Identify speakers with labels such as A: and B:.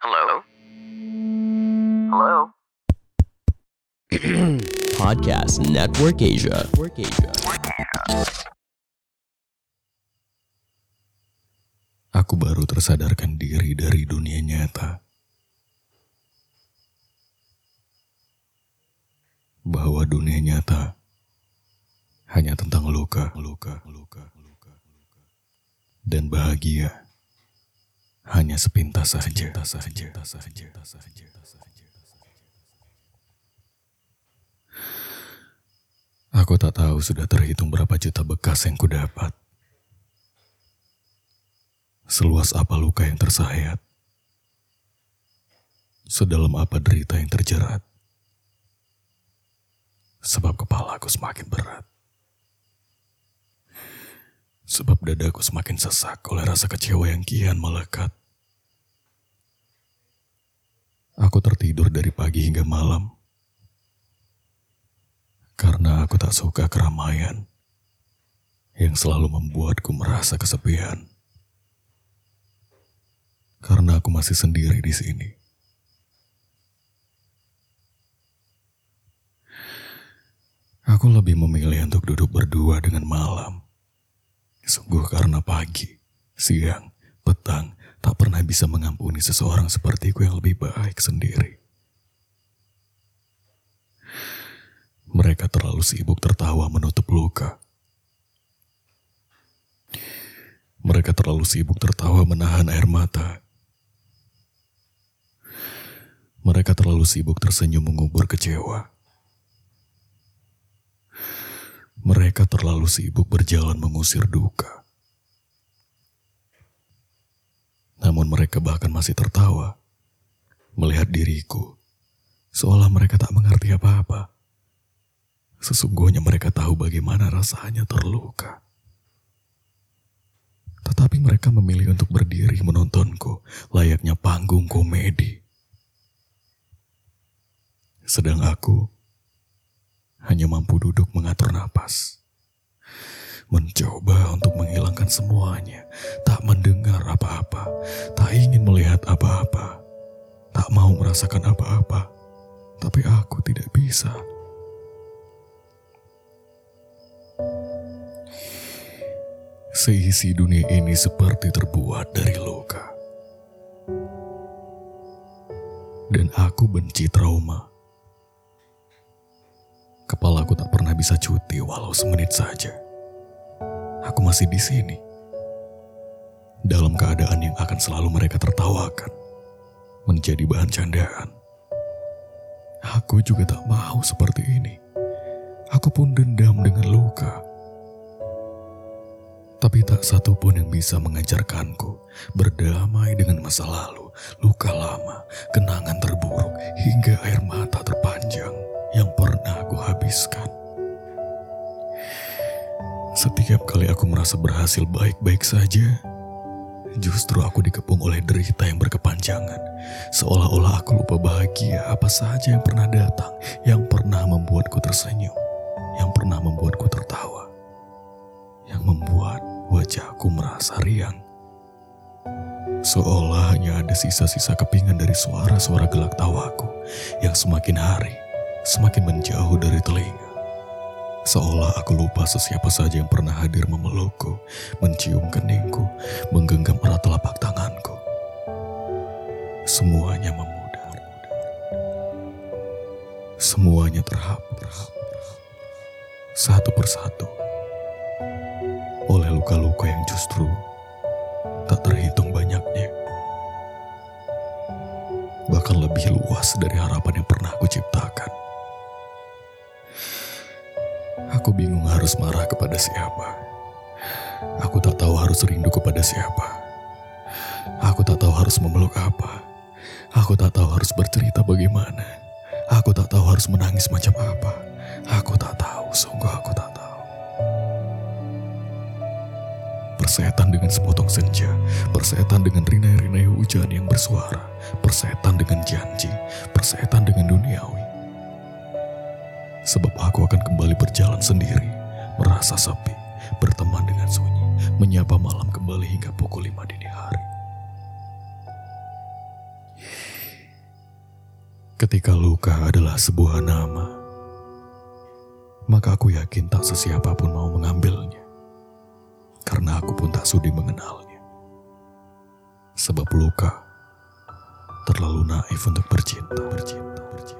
A: Hello? Hello?
B: Podcast Network Asia. Network Asia.
C: Aku baru tersadarkan diri dari dunia nyata. Bahwa dunia nyata hanya tentang luka, luka, luka, luka, luka. Dan bahagia hanya sepintas saja, saja, saja, saja, saja. Aku tak tahu sudah terhitung berapa juta bekas yang kudapat. Seluas apa luka yang tersayat. Sedalam apa derita yang terjerat. Sebab kepalaku semakin berat. Sebab dadaku semakin sesak oleh rasa kecewa yang kian melekat. Aku tertidur dari pagi hingga malam. Karena aku tak suka keramaian yang selalu membuatku merasa kesepian. Karena aku masih sendiri di sini. Aku lebih memilih untuk duduk berdua dengan malam. Sungguh karena pagi, siang, petang tak pernah bisa mengampuni seseorang sepertiku yang lebih baik sendiri. Mereka terlalu sibuk tertawa menutup luka. Mereka terlalu sibuk tertawa menahan air mata. Mereka terlalu sibuk tersenyum mengubur kecewa. Mereka terlalu sibuk berjalan mengusir duka. Namun mereka bahkan masih tertawa melihat diriku, seolah mereka tak mengerti apa-apa. Sesungguhnya mereka tahu bagaimana rasanya terluka. Tetapi mereka memilih untuk berdiri menontonku layaknya panggung komedi. Sedang aku hanya mampu duduk mengatur napas. Mencoba untuk menghilangkan semuanya, tak mendengar apa-apa, tak ingin melihat apa-apa, tak mau merasakan apa-apa, tapi aku tidak bisa. Seisi dunia ini seperti terbuat dari luka. Dan aku benci trauma. Kepalaku tak pernah bisa cuti walau semenit saja. Aku masih di sini. Dalam keadaan yang akan selalu mereka tertawakan. Menjadi bahan candaan. Aku juga tak mau seperti ini. Aku pun dendam dengan luka. Tapi tak satu pun yang bisa mengajarkanku berdamai dengan masa lalu, luka lama, kenangan terburuk, hingga air mata terpanjang yang pernah aku habiskan. Setiap kali aku merasa berhasil baik-baik saja, justru aku dikepung oleh derita yang berkepanjangan. Seolah-olah aku lupa bahagia apa saja yang pernah datang, yang pernah membuatku tersenyum, yang pernah membuatku tertawa, yang membuat wajahku merasa riang. Seolah hanya ada sisa-sisa kepingan dari suara-suara gelak tawaku yang semakin hari semakin menjauh dari telinga. Seolah aku lupa sesiapa saja yang pernah hadir memelukku, mencium keningku, menggenggam erat telapak tanganku. Semuanya memudar. Semuanya terhapus. Satu persatu oleh luka-luka yang justru tak terhitung banyaknya. Bahkan lebih luas dari harapan yang pernah aku Aku bingung harus marah kepada siapa. Aku tak tahu harus rindu kepada siapa. Aku tak tahu harus memeluk apa. Aku tak tahu harus bercerita bagaimana. Aku tak tahu harus menangis macam apa. Aku tak tahu, sungguh aku tak tahu. Persetan dengan sepotong senja, persetan dengan rinai-rinai hujan yang bersuara, persetan dengan janji, persetan dengan duniawi. Sebab aku akan kembali berjalan sendiri, merasa sepi, berteman dengan sunyi, menyapa malam kembali hingga pukul lima dini hari. Ketika luka adalah sebuah nama, maka aku yakin tak sesiapapun mau mengambilnya. Karena aku pun tak sudi mengenalnya. Sebab luka terlalu naif untuk bercinta, bercinta, bercinta.